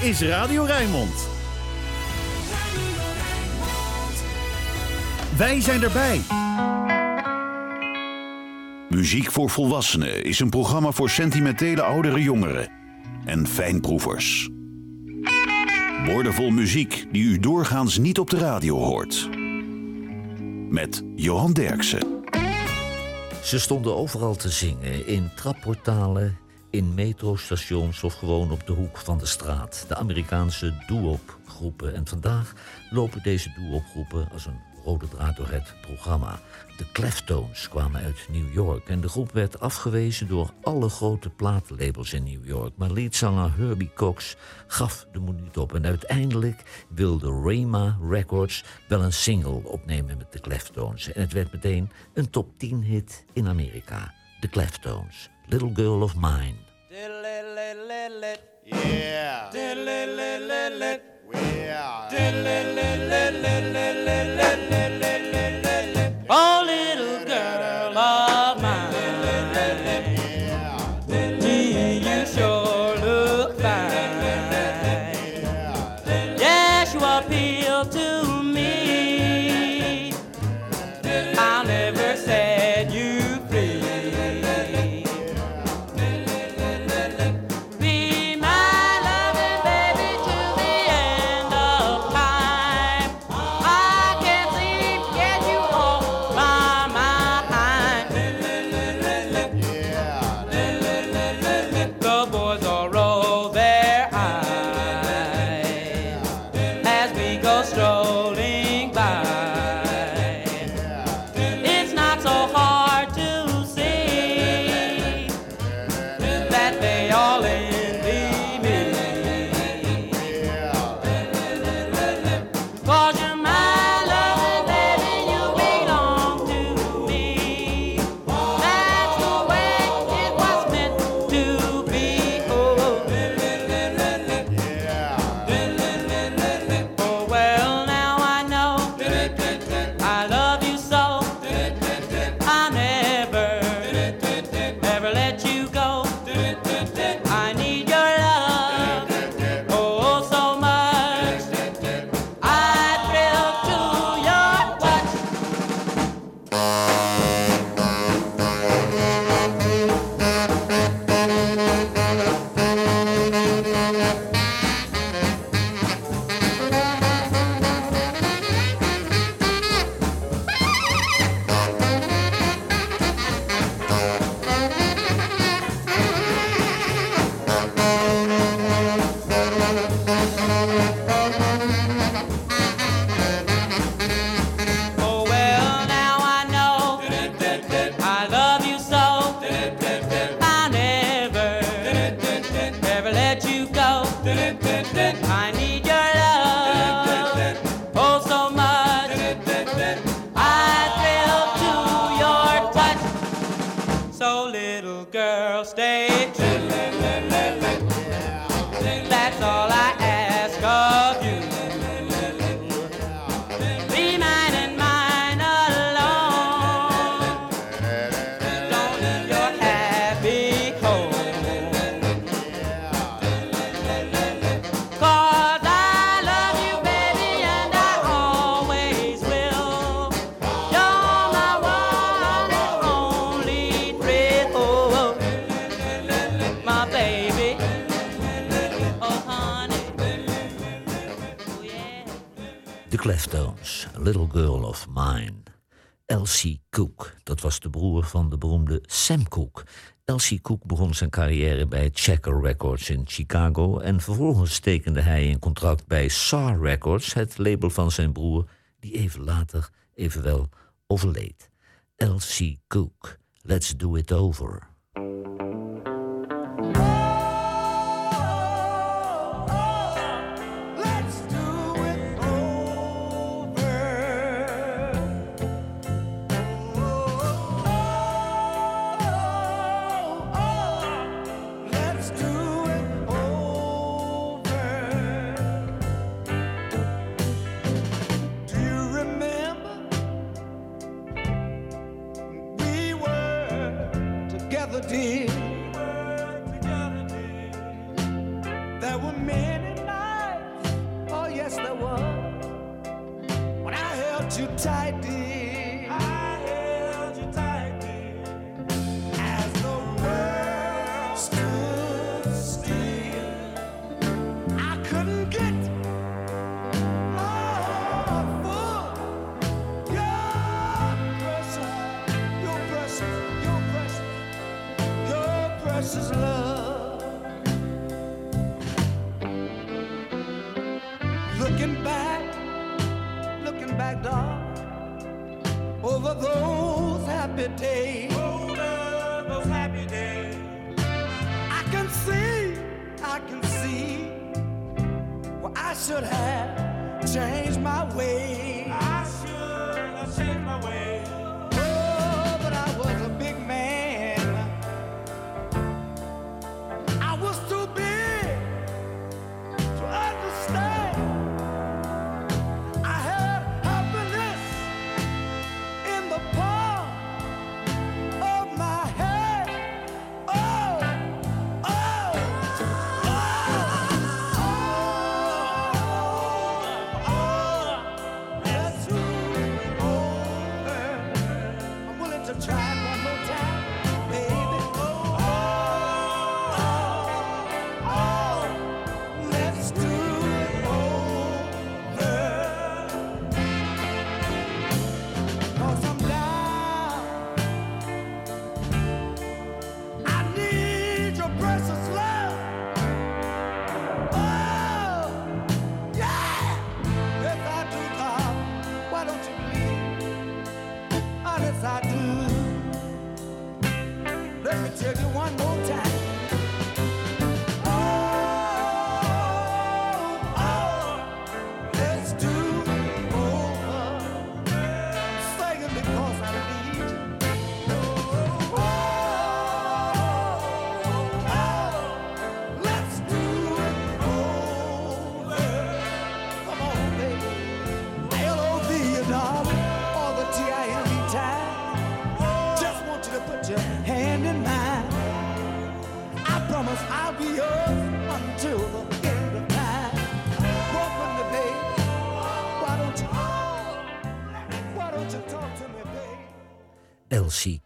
is Radio Rijnmond. Wij zijn erbij. Muziek voor Volwassenen is een programma voor sentimentele oudere jongeren en fijnproevers. Woordenvol muziek die u doorgaans niet op de radio hoort. Met Johan Derksen. Ze stonden overal te zingen, in trapportalen, in metrostations of gewoon op de hoek van de straat. De Amerikaanse doo-wop groepen. En vandaag lopen deze doo-wop groepen als een rode draad door het programma. De Cleftones kwamen uit New York en de groep werd afgewezen door alle grote platenlabels in New York. Maar leadzanger Herbie Cox gaf de moed niet op en uiteindelijk wilde Rayma Records wel een single opnemen met de Cleftones. En het werd meteen een top 10 hit in Amerika. De Cleftones, Little Girl of Mine. Yeah. Oh, Little Girl of Mine. Elsie Cook, dat was de broer van de beroemde Sam Cooke. Elsie Cook begon zijn carrière bij Checker Records in Chicago... en vervolgens tekende hij een contract bij SAR Records... het label van zijn broer, die even later evenwel overleed. Elsie Cook, Let's Do It Over.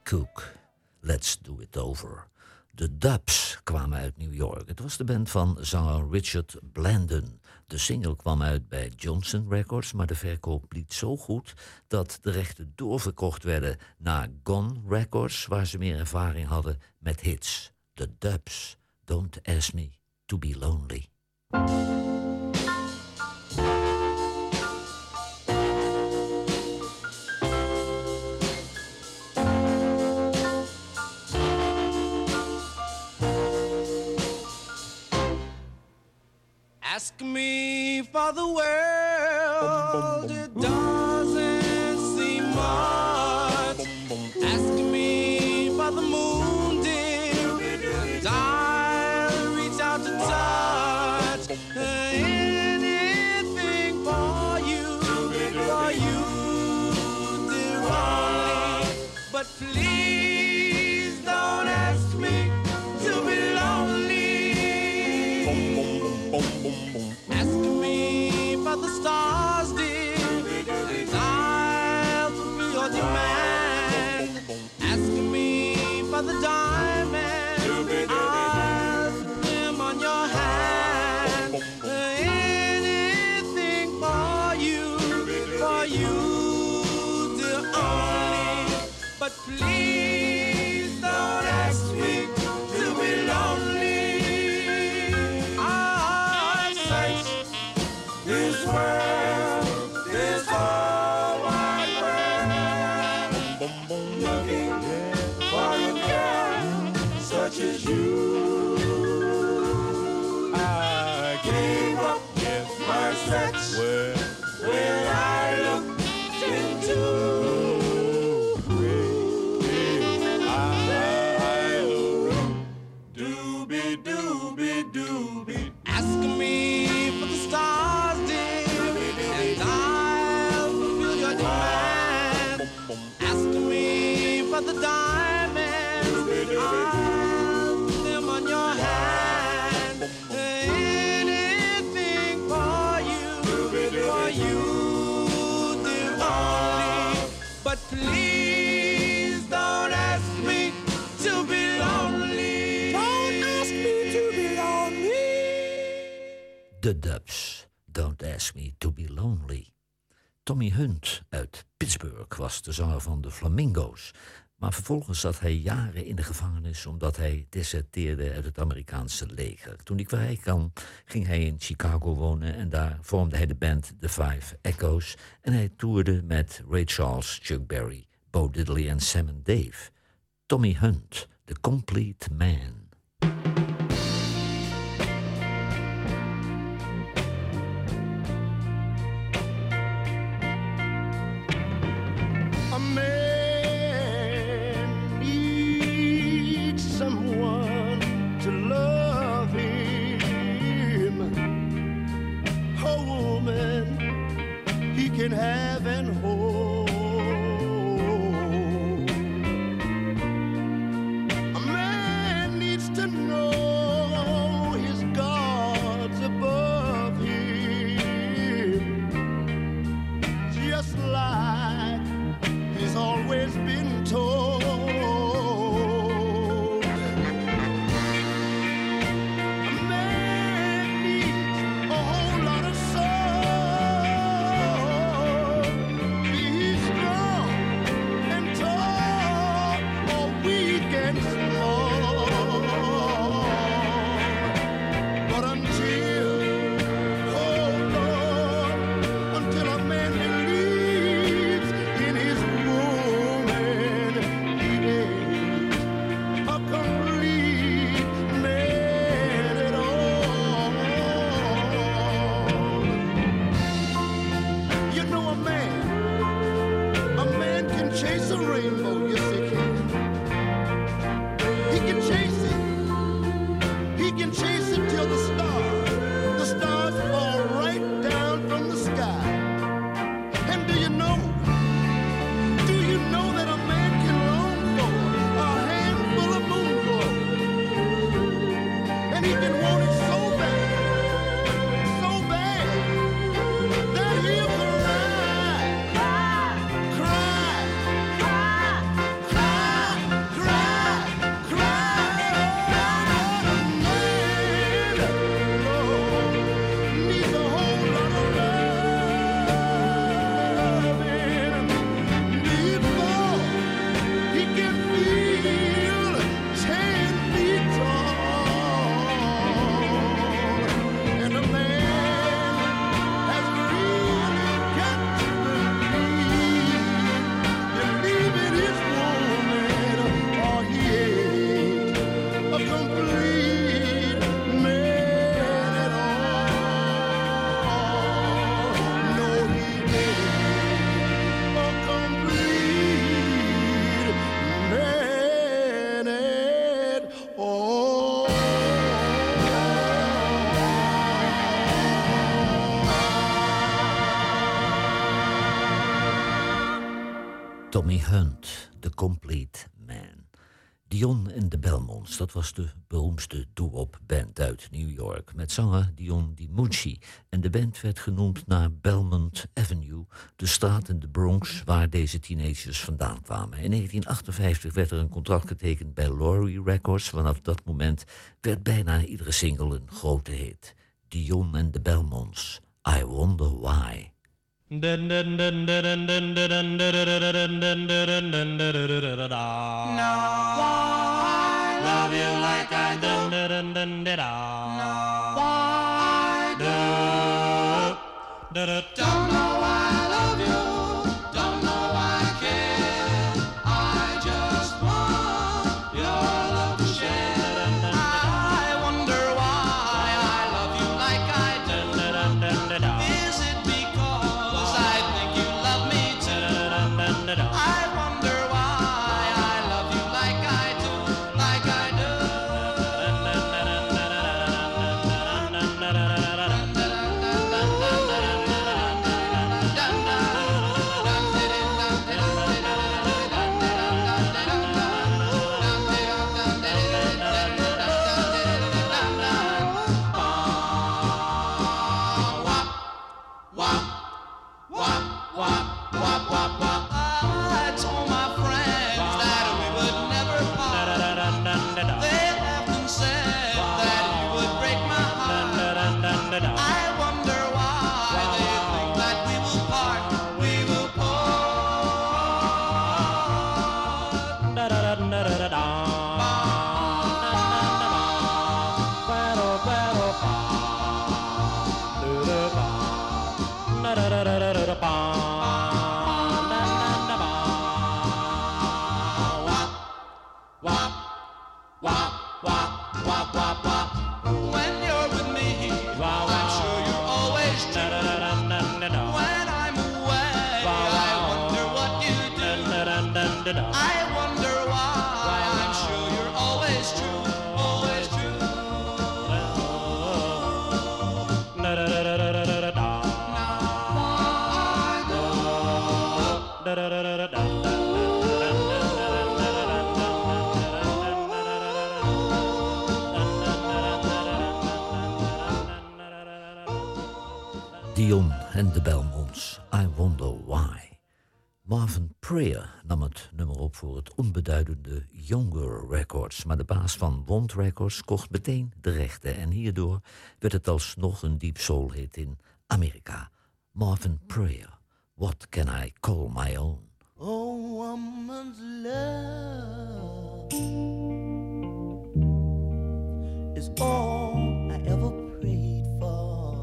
Cook. Let's Do It Over. De Dubs kwamen uit New York. Het was de band van zanger Richard Blandon. De single kwam uit bij Johnson Records, maar de verkoop liet zo goed dat de rechten doorverkocht werden naar Gone Records, waar ze meer ervaring hadden met hits. De Dubs, Don't Ask Me to Be Lonely. the world. Tommy Hunt uit Pittsburgh was de zanger van de Flamingo's. Maar vervolgens zat hij jaren in de gevangenis omdat hij deserteerde uit het Amerikaanse leger. Toen hij vrij kwam, ging hij in Chicago wonen en daar vormde hij de band The Five Echoes. En hij toerde met Ray Charles, Chuck Berry, Bo Diddley en Sam and Dave. Tommy Hunt, The Complete Man. Tommy Hunt, The Complete Man. Dion en de Belmonts, dat was de beroemdste doo-wop band uit New York. Met zanger Dion DiMucci. En de band werd genoemd naar Belmont Avenue, de straat in de Bronx waar deze teenagers vandaan kwamen. In 1958 werd er een contract getekend bij Laurie Records. Vanaf dat moment werd bijna iedere single een grote hit. Dion en de Belmonts, I Wonder Why. I love you like I do. Why do? Don't know onbeduidende Younger Records, maar de baas van Wond Records kocht meteen de rechten en hierdoor werd het alsnog een deep soul hit in Amerika. Marvin Prayer, What Can I Call My Own? Oh, love is all I ever prayed for.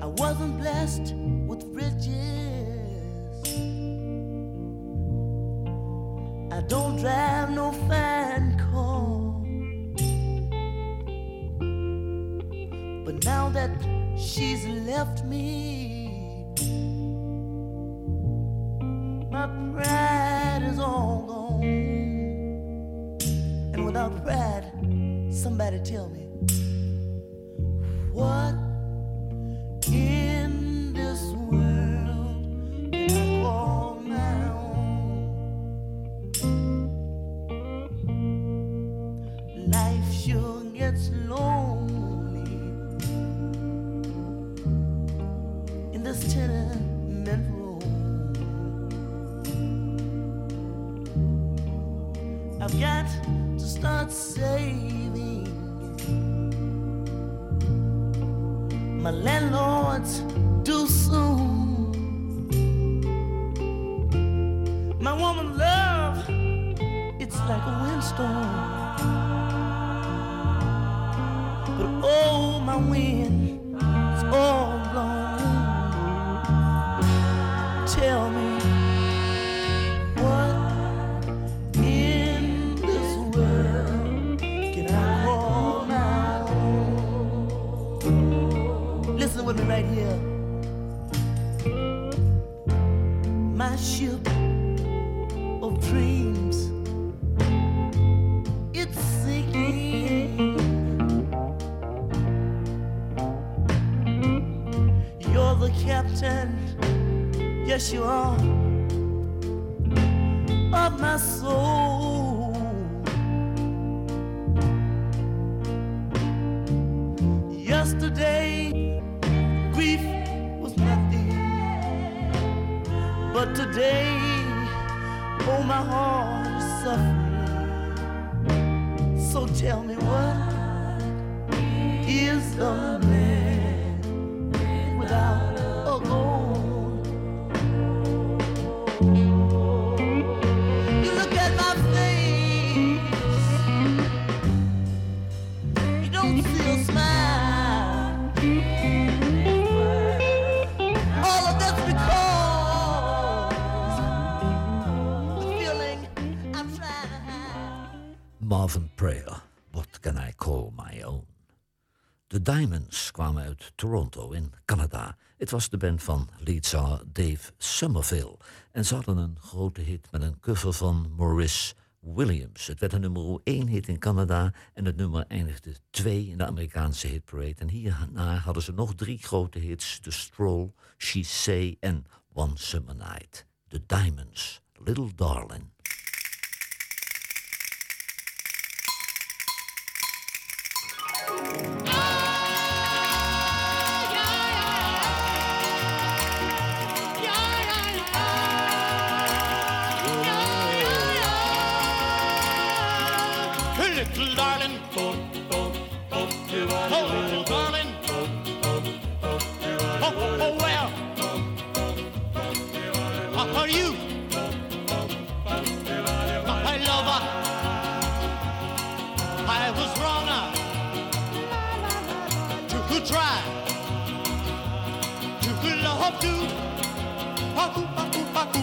I wasn't blessed with riches. I don't drive no fine car. But now that she's left me, captain, yes you are, of my soul. Yesterday, grief was nothing, but today, oh my heart Diamonds kwamen uit Toronto in Canada. Het was de band van leadzanger Dave Somerville. En ze hadden een grote hit met een cover van Maurice Williams. Het werd een nummer 1 hit in Canada en het nummer eindigde 2 in de Amerikaanse hitparade. En hierna hadden ze nog drie grote hits: The Stroll, She Say en One Summer Night. The Diamonds, Little Darling.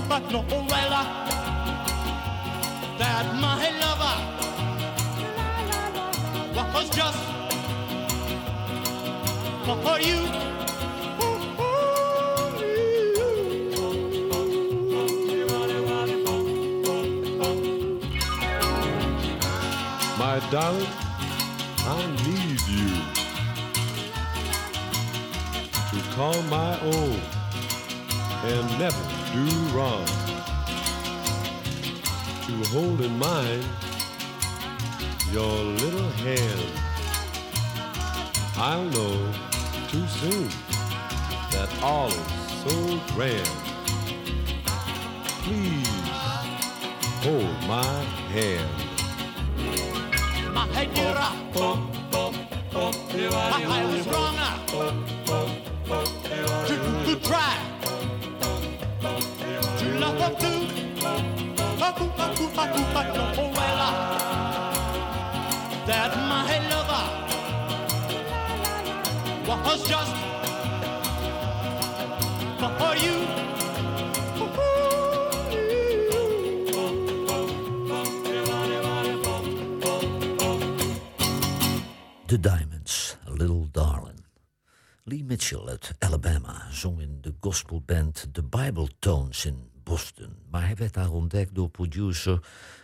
But no, well, uh, that my lover was just for you. My darling, I need you to call my own and never do wrong. To hold in mind your little hand I'll know too soon that all is so grand. Please hold my hand. My head That my lover was just for you. The Diamonds, A Little Darling. Lee Mitchell uit Alabama zong in de gospelband The Bible Tones in Boston. Maar hij werd daar ontdekt door producer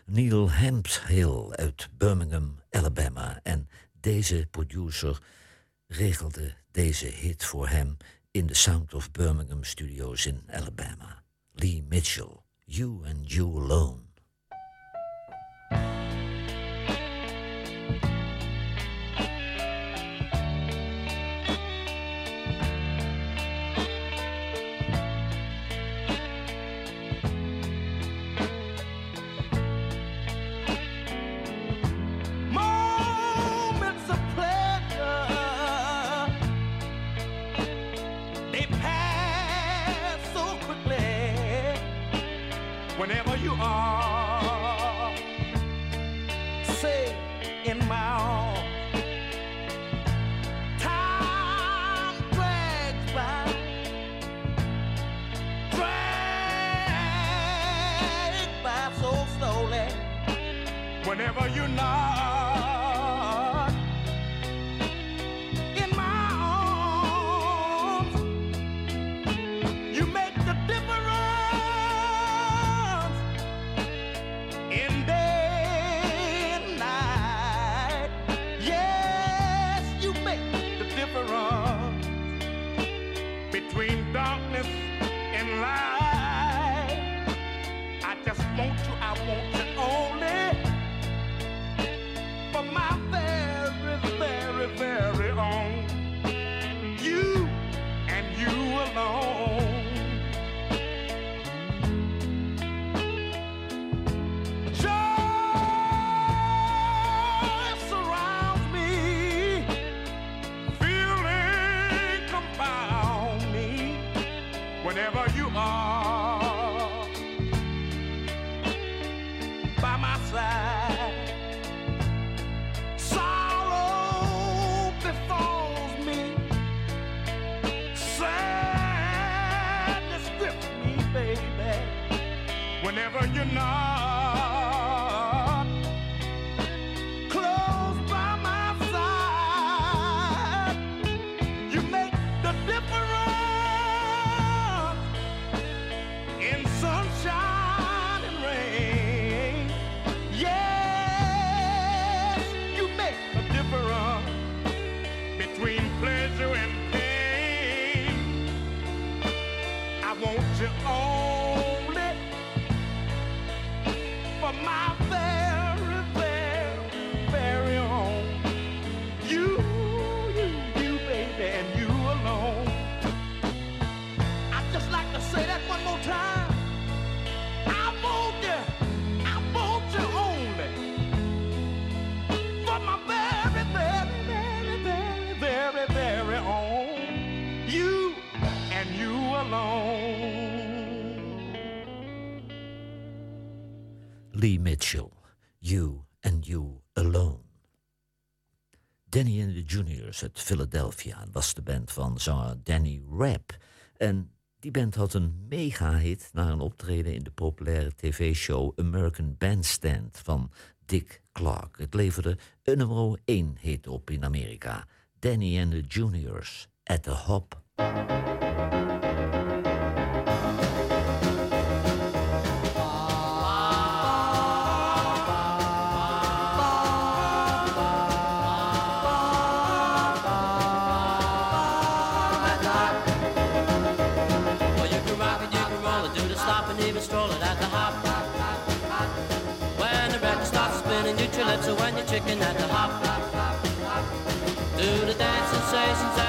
Neil Hemphill uit Birmingham, Alabama. En deze producer regelde deze hit voor hem in de Sound of Birmingham studios in Alabama. Lee Mitchell, You and You Alone. Whenever you're Philadelphia was de band van zanger Danny Rapp. En die band had een mega-hit na een optreden in de populaire tv-show American Bandstand van Dick Clark. Het leverde een nummer 1 hit op in Amerika. Danny and the Juniors at the Hop. your lips and when you're chicken at the hop. Do the dancing sessions.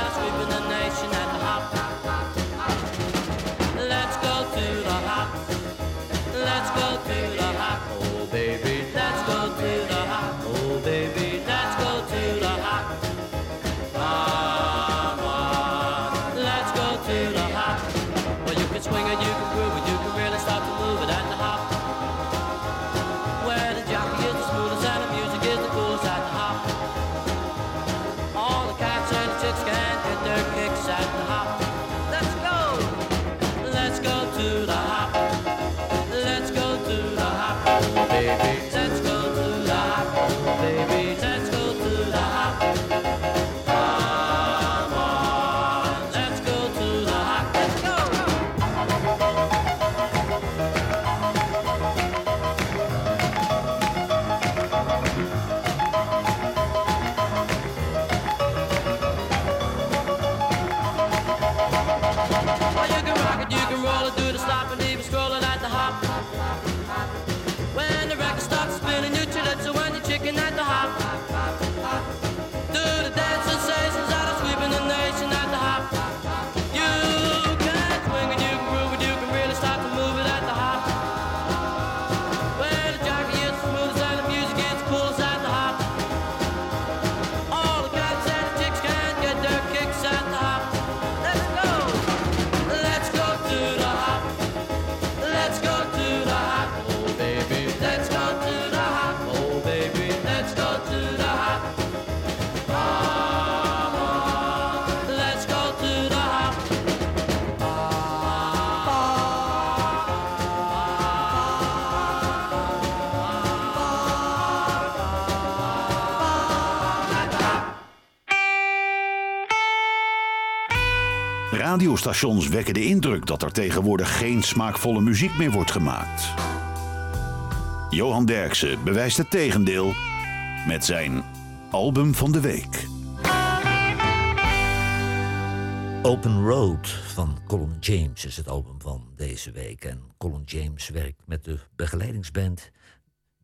Radiostations wekken de indruk dat er tegenwoordig geen smaakvolle muziek meer wordt gemaakt. Johan Derksen bewijst het tegendeel met zijn album van de week. Open Road van Colin James is het album van deze week. En Colin James werkt met de begeleidingsband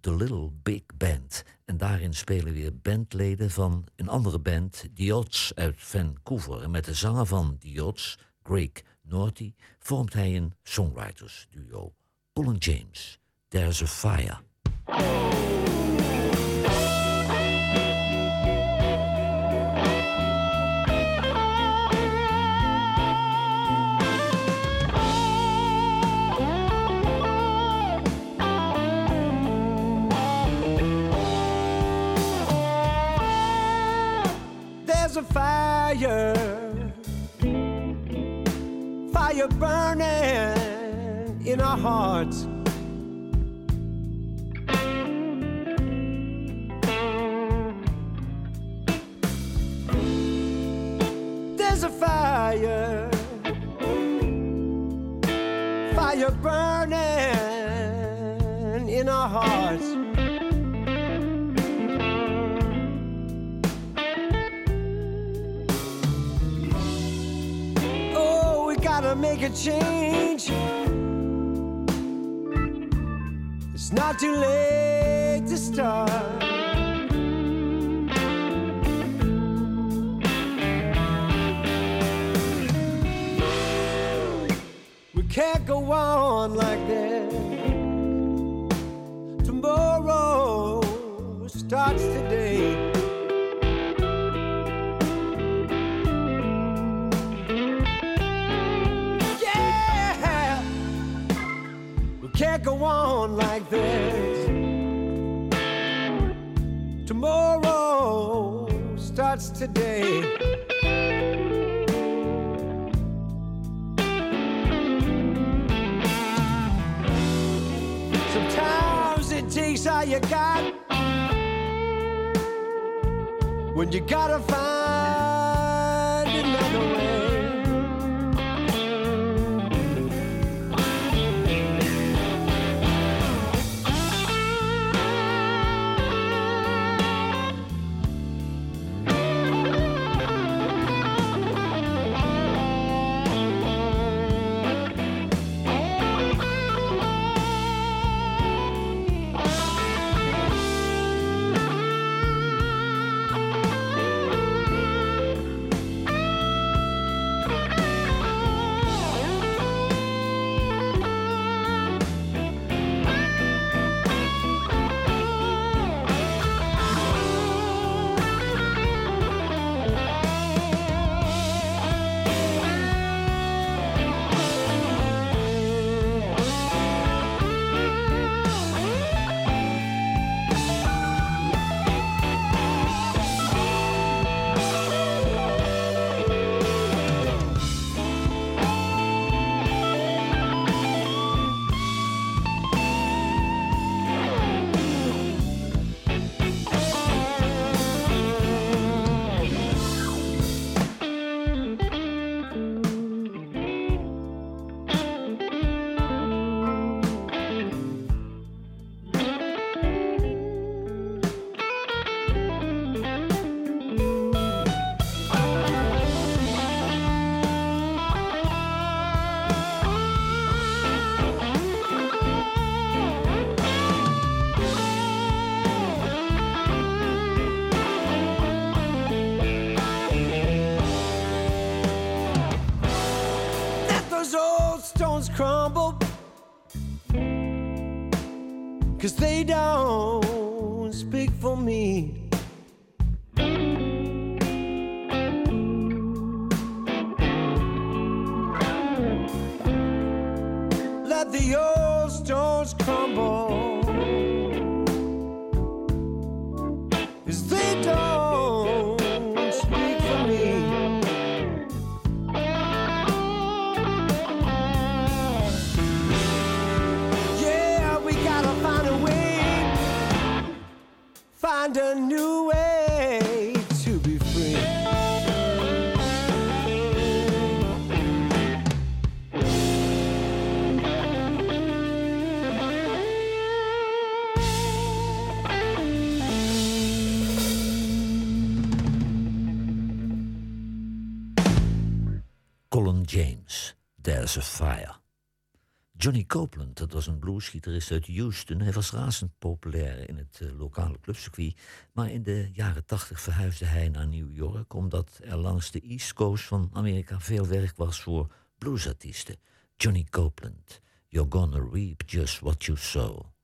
The Little Big Band. En daarin spelen weer bandleden van een andere band, The Odds uit Vancouver. En met de zanger van The Odds, Greg Norty, vormt hij een songwriters-duo. Colin James, There's a Fire. There's a fire, fire burning in our hearts. There's a fire, fire burning make a change. It's not too late to start. We can't go on like this. Tomorrow starts on like this. Tomorrow starts today. Sometimes it takes all you got when you gotta find Johnny Copeland, dat was een bluesgitarist uit Houston. Hij was razend populair in het uh, lokale clubcircuit. Maar in de jaren tachtig verhuisde hij naar New York... omdat er langs de East Coast van Amerika veel werk was voor bluesartiesten. Johnny Copeland, You're Gonna Reap Just What You Sow.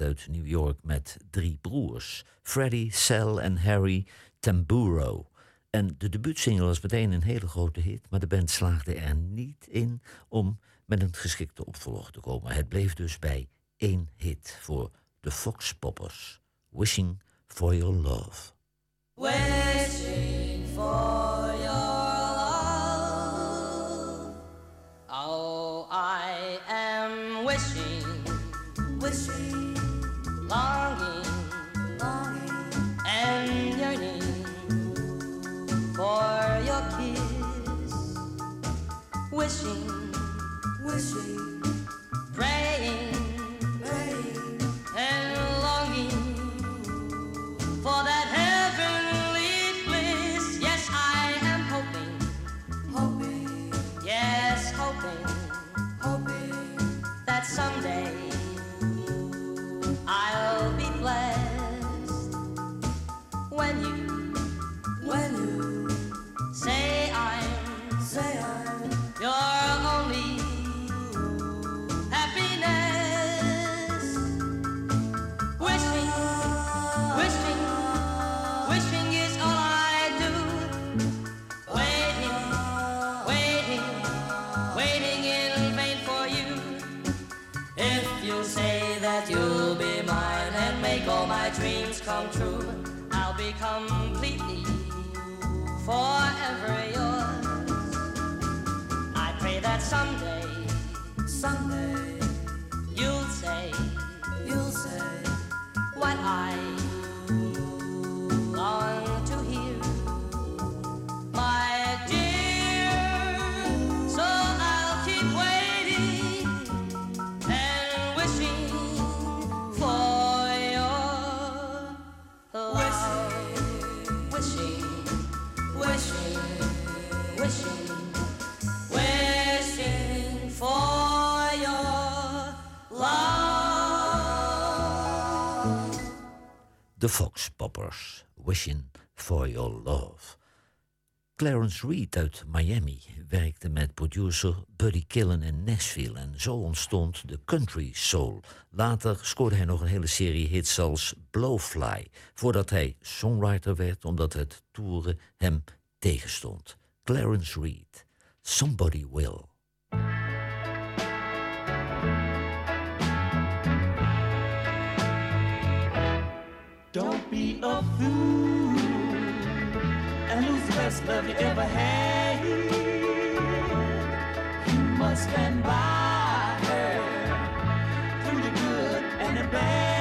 uit New York met drie broers: Freddie, Sal en Harry Tamburo. En de debuutsingle was meteen een hele grote hit, maar de band slaagde er niet in om met een geschikte opvolger te komen. Het bleef dus bij één hit voor de Fox Poppers: Wishing for Your Love. Wishing for 为谁？为谁 For Your Love. Clarence Reed uit Miami werkte met producer Buddy Killen in Nashville en zo ontstond de country soul. Later scoorde hij nog een hele serie hits als Blowfly, voordat hij songwriter werd omdat het toeren hem tegenstond. Clarence Reed, Somebody Will. A fool and lose the best love you ever had. You must stand by her through the good and the bad.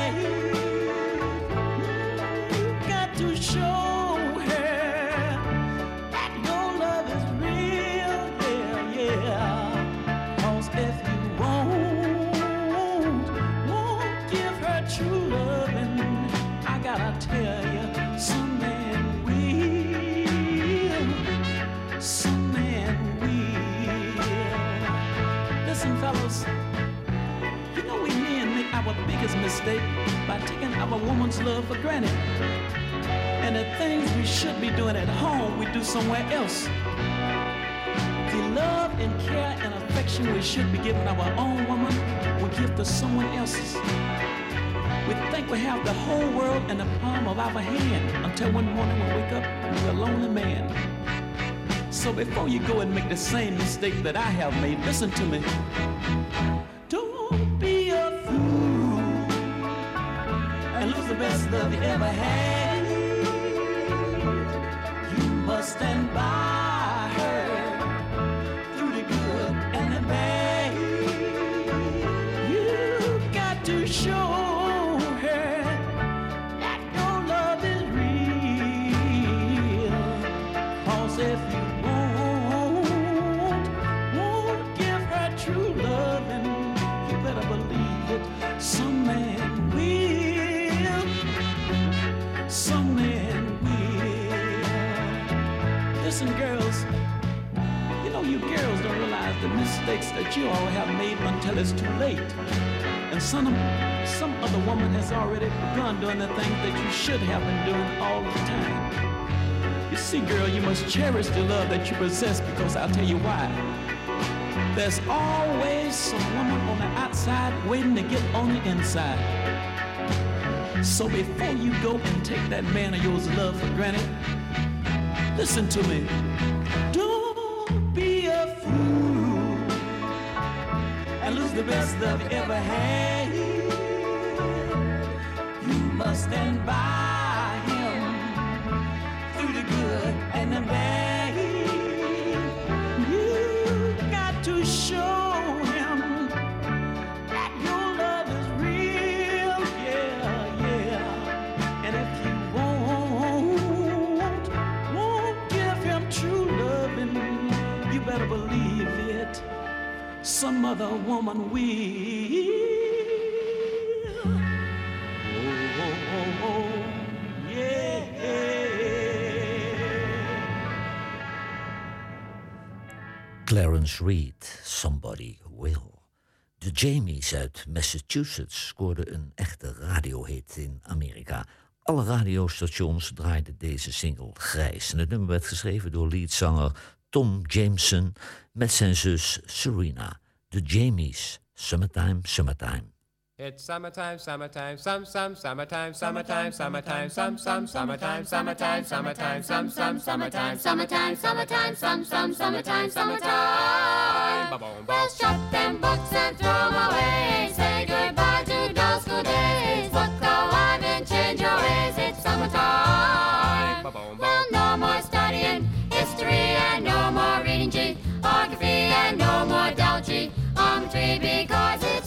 Mistake by taking our woman's love for granted. And the things we should be doing at home, we do somewhere else. The love and care and affection we should be giving our own woman, we give to someone else's. We think we have the whole world in the palm of our hand until one morning we wake up and we're a lonely man. So before you go and make the same mistake that I have made, listen to me. Love you ever had. Mistakes that you all have made until it's too late. And some, some other woman has already begun doing the things that you should have been doing all the time. You see, girl, you must cherish the love that you possess because I'll tell you why. There's always some woman on the outside waiting to get on the inside. So before you go and take that man of yours love for granted, listen to me. The best love you ever had. You must stand by him through the good and the bad. Some other woman will. Oh, oh, oh, oh, yeah. Clarence Reed, Somebody Will. De Jamies uit Massachusetts scoorden een echte radiohit in Amerika. Alle radiostations draaiden deze single grijs. En het nummer werd geschreven door leadzanger Tom Jameson met zijn zus Serena. De Jamies, Summertime, Summertime. It's summertime, summertime, some, some, summertime, summertime, summertime, some, some, summertime, summertime, summertime, some, some, summertime, Summertime, summertime, some, some, summertime, summertime. Ba-boom, Let's shut them books and throw 'em away. Say goodbye to those good days. Look alive and change your ways. It's summertime. Well, no more studying history and no more reading geography and no more geometry because it's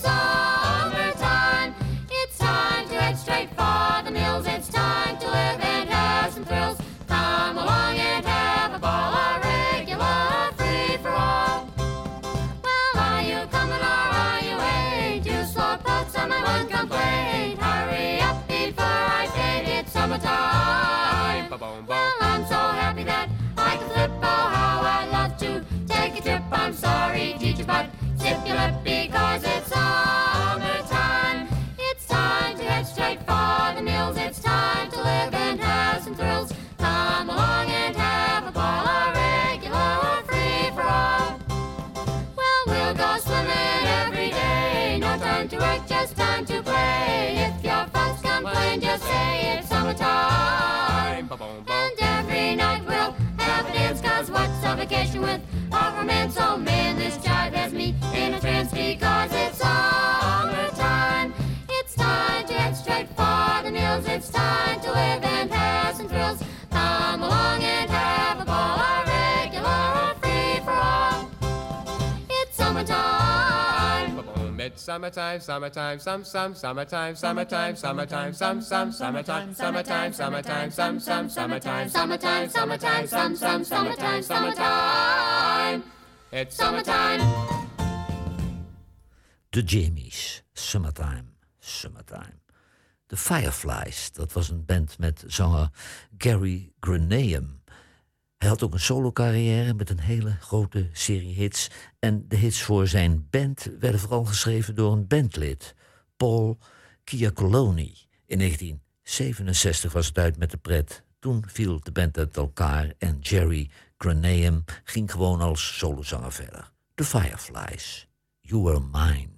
summertime. And every night we'll have a dance, cause what's a vacation with our romance? So man, It's summertime, summertime, some, some, summertime, summertime, summertime, some, some, summertime, summertime, summertime, some, some, summertime, Summertime, summertime, some, some, summertime, summertime. It's Summertime. De Jamies, Summertime, Summertime. De Fireflies, dat was een band met zanger Gary Grenaham. Hij had ook een solo-carrière met een hele grote serie hits. En de hits voor zijn band werden vooral geschreven door een bandlid, Paul Chiacoloni. In 1967 was het uit met de pret. Toen viel de band uit elkaar en Jerry Grenaham ging gewoon als solozanger verder. De Fireflies, You Were Mine.